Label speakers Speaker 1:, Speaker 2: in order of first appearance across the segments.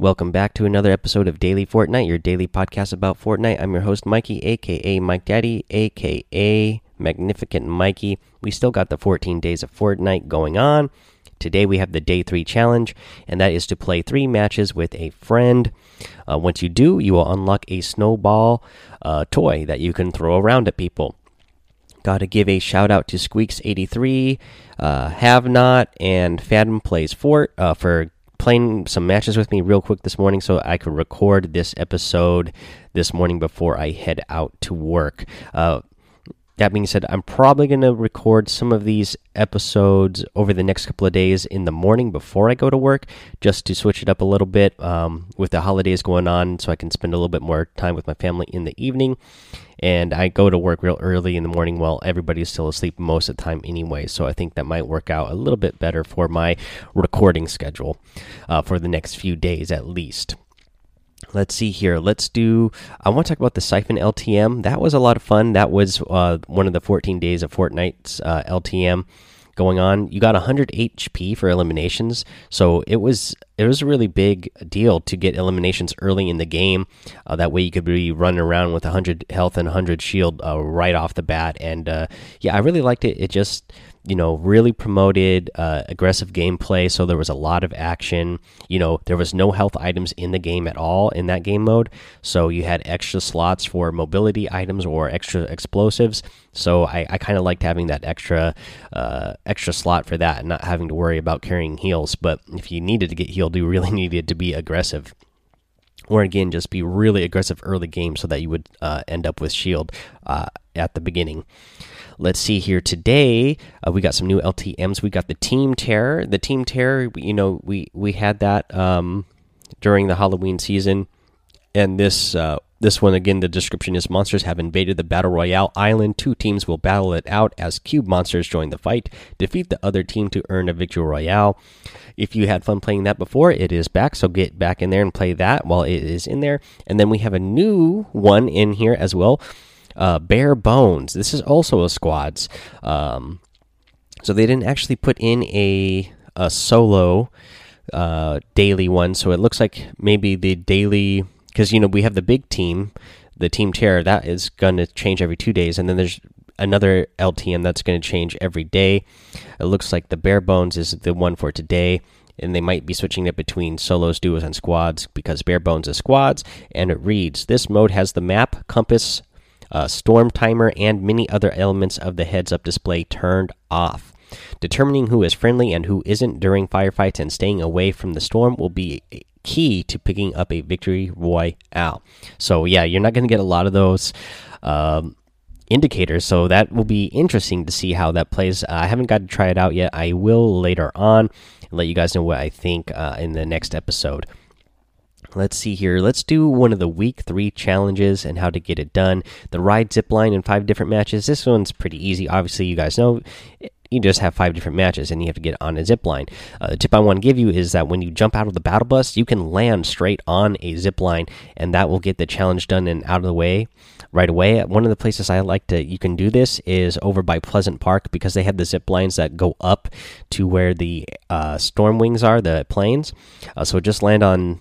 Speaker 1: Welcome back to another episode of Daily Fortnite, your daily podcast about Fortnite. I'm your host, Mikey, aka Mike Daddy, aka Magnificent Mikey. We still got the 14 days of Fortnite going on. Today we have the day three challenge, and that is to play three matches with a friend. Uh, once you do, you will unlock a snowball uh, toy that you can throw around at people. Got to give a shout out to Squeaks83, uh, Have Not, and Fathom Plays Fort uh, for playing some matches with me real quick this morning so I could record this episode this morning before I head out to work. Uh, that being said, I'm probably going to record some of these episodes over the next couple of days in the morning before I go to work, just to switch it up a little bit um, with the holidays going on, so I can spend a little bit more time with my family in the evening. And I go to work real early in the morning while everybody's still asleep most of the time anyway, so I think that might work out a little bit better for my recording schedule uh, for the next few days at least. Let's see here. Let's do. I want to talk about the Siphon LTM. That was a lot of fun. That was uh, one of the 14 days of Fortnite's uh, LTM going on. You got 100 HP for eliminations, so it was it was a really big deal to get eliminations early in the game. Uh, that way, you could be running around with 100 health and 100 shield uh, right off the bat. And uh, yeah, I really liked it. It just you know, really promoted uh, aggressive gameplay. So there was a lot of action. You know, there was no health items in the game at all in that game mode. So you had extra slots for mobility items or extra explosives. So I, I kind of liked having that extra uh, extra slot for that and not having to worry about carrying heals. But if you needed to get you really needed to be aggressive or again just be really aggressive early game so that you would uh, end up with shield uh, at the beginning. Let's see here. Today uh, we got some new ltms we got the team terror. The team terror you know we we had that um, during the halloween season and this uh, this one again the description is monsters have invaded the battle royale island two teams will battle it out as cube monsters join the fight defeat the other team to earn a victory royale if you had fun playing that before, it is back. So get back in there and play that while it is in there. And then we have a new one in here as well. Uh, Bare Bones. This is also a squads. Um, so they didn't actually put in a a solo uh, daily one. So it looks like maybe the daily because you know we have the big team, the team terror that is going to change every two days, and then there's another LTM that's going to change every day. It looks like the bare bones is the one for today, and they might be switching it between solos, duos, and squads because bare bones is squads. And it reads: This mode has the map, compass, uh, storm timer, and many other elements of the heads-up display turned off. Determining who is friendly and who isn't during firefights and staying away from the storm will be key to picking up a victory royale. So yeah, you're not going to get a lot of those. Um, indicators. So that will be interesting to see how that plays. Uh, I haven't got to try it out yet. I will later on let you guys know what I think uh, in the next episode. Let's see here. Let's do one of the week three challenges and how to get it done. The ride zip line in five different matches. This one's pretty easy. Obviously, you guys know you just have five different matches and you have to get on a zip line. Uh, the tip I want to give you is that when you jump out of the battle bus, you can land straight on a zip line, and that will get the challenge done and out of the way right away. One of the places I like to you can do this is over by Pleasant Park because they have the zip lines that go up to where the uh, storm wings are, the planes. Uh, so just land on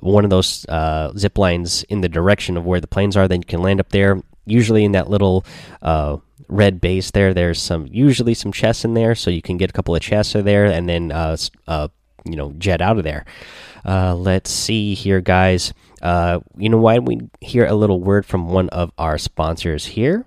Speaker 1: one of those uh, zip lines in the direction of where the planes are. Then you can land up there. Usually in that little uh, red base there, there's some usually some chests in there, so you can get a couple of chests there, and then uh, uh, you know jet out of there. Uh, let's see here, guys. Uh, you know, why don't we hear a little word from one of our sponsors here?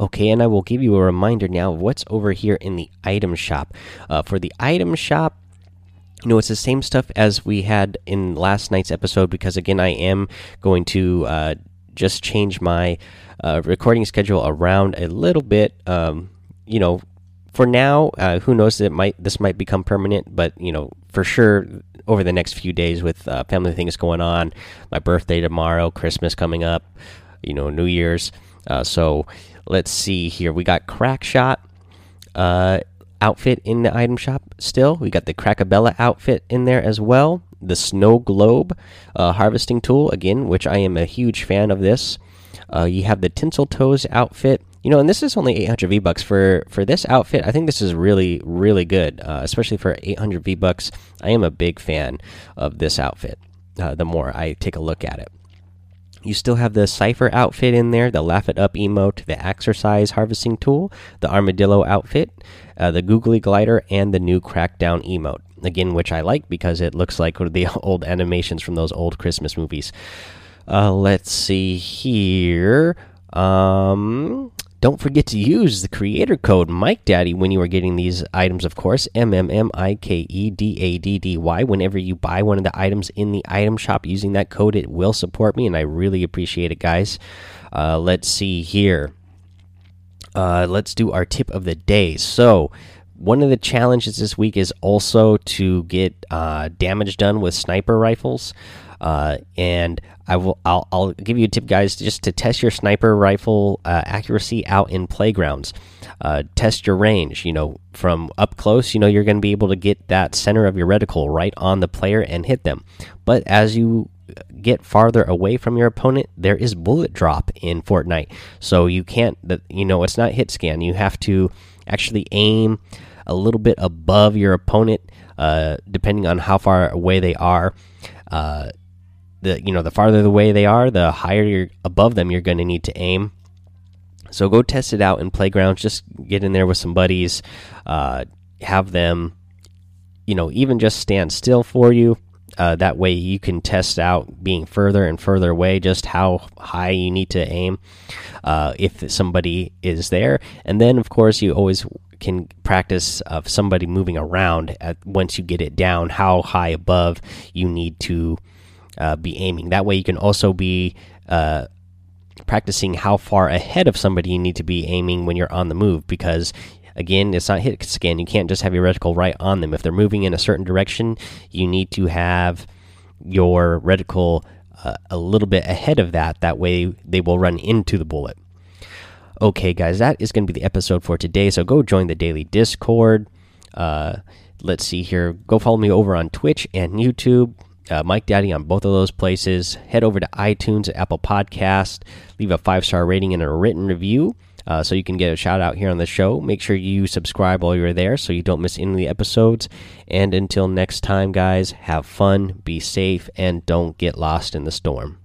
Speaker 1: Okay, and I will give you a reminder now of what's over here in the item shop. Uh, for the item shop, you know, it's the same stuff as we had in last night's episode because, again, I am going to uh, just change my uh, recording schedule around a little bit. Um, you know, for now, uh, who knows? It might this might become permanent, but you know, for sure, over the next few days with uh, family things going on. My birthday tomorrow, Christmas coming up, you know, New Year's. Uh, so let's see here. We got Crack Shot uh, outfit in the item shop still. We got the Crackabella outfit in there as well. The Snow Globe uh, harvesting tool, again, which I am a huge fan of this. Uh, you have the Tinsel Toes outfit. You know, and this is only 800 V bucks for for this outfit. I think this is really really good, uh, especially for 800 V bucks. I am a big fan of this outfit. Uh, the more I take a look at it, you still have the Cipher outfit in there, the Laugh It Up emote, the Exercise harvesting tool, the Armadillo outfit, uh, the Googly Glider, and the new Crackdown emote. Again, which I like because it looks like the old animations from those old Christmas movies. Uh, let's see here. Um, don't forget to use the creator code Mike Daddy when you are getting these items, of course. M M M I K E D A D D Y. Whenever you buy one of the items in the item shop using that code, it will support me, and I really appreciate it, guys. Uh, let's see here. Uh, let's do our tip of the day. So, one of the challenges this week is also to get uh, damage done with sniper rifles. Uh, and I will I'll, I'll give you a tip, guys, just to test your sniper rifle uh, accuracy out in playgrounds. Uh, test your range. You know, from up close, you know you're going to be able to get that center of your reticle right on the player and hit them. But as you get farther away from your opponent, there is bullet drop in Fortnite. So you can't, you know, it's not hit scan. You have to actually aim a little bit above your opponent, uh, depending on how far away they are. The you know the farther away they are, the higher you're above them you're going to need to aim. So go test it out in playgrounds. Just get in there with some buddies, uh, have them, you know, even just stand still for you. Uh, that way you can test out being further and further away, just how high you need to aim uh, if somebody is there. And then, of course, you always can practice of somebody moving around at once you get it down, how high above you need to uh, be aiming. That way, you can also be uh, practicing how far ahead of somebody you need to be aiming when you're on the move because again it's not hit scan. You can't just have your reticle right on them. If they're moving in a certain direction you need to have your reticle uh, a little bit ahead of that. That way they will run into the bullet. Okay guys that is going to be the episode for today. So go join the daily discord. Uh, let's see here. Go follow me over on twitch and youtube uh, Mike Daddy on both of those places. Head over to iTunes, Apple Podcast, leave a five star rating and a written review. Uh, so you can get a shout out here on the show. Make sure you subscribe while you're there so you don't miss any of the episodes. And until next time, guys, have fun, be safe, and don't get lost in the storm.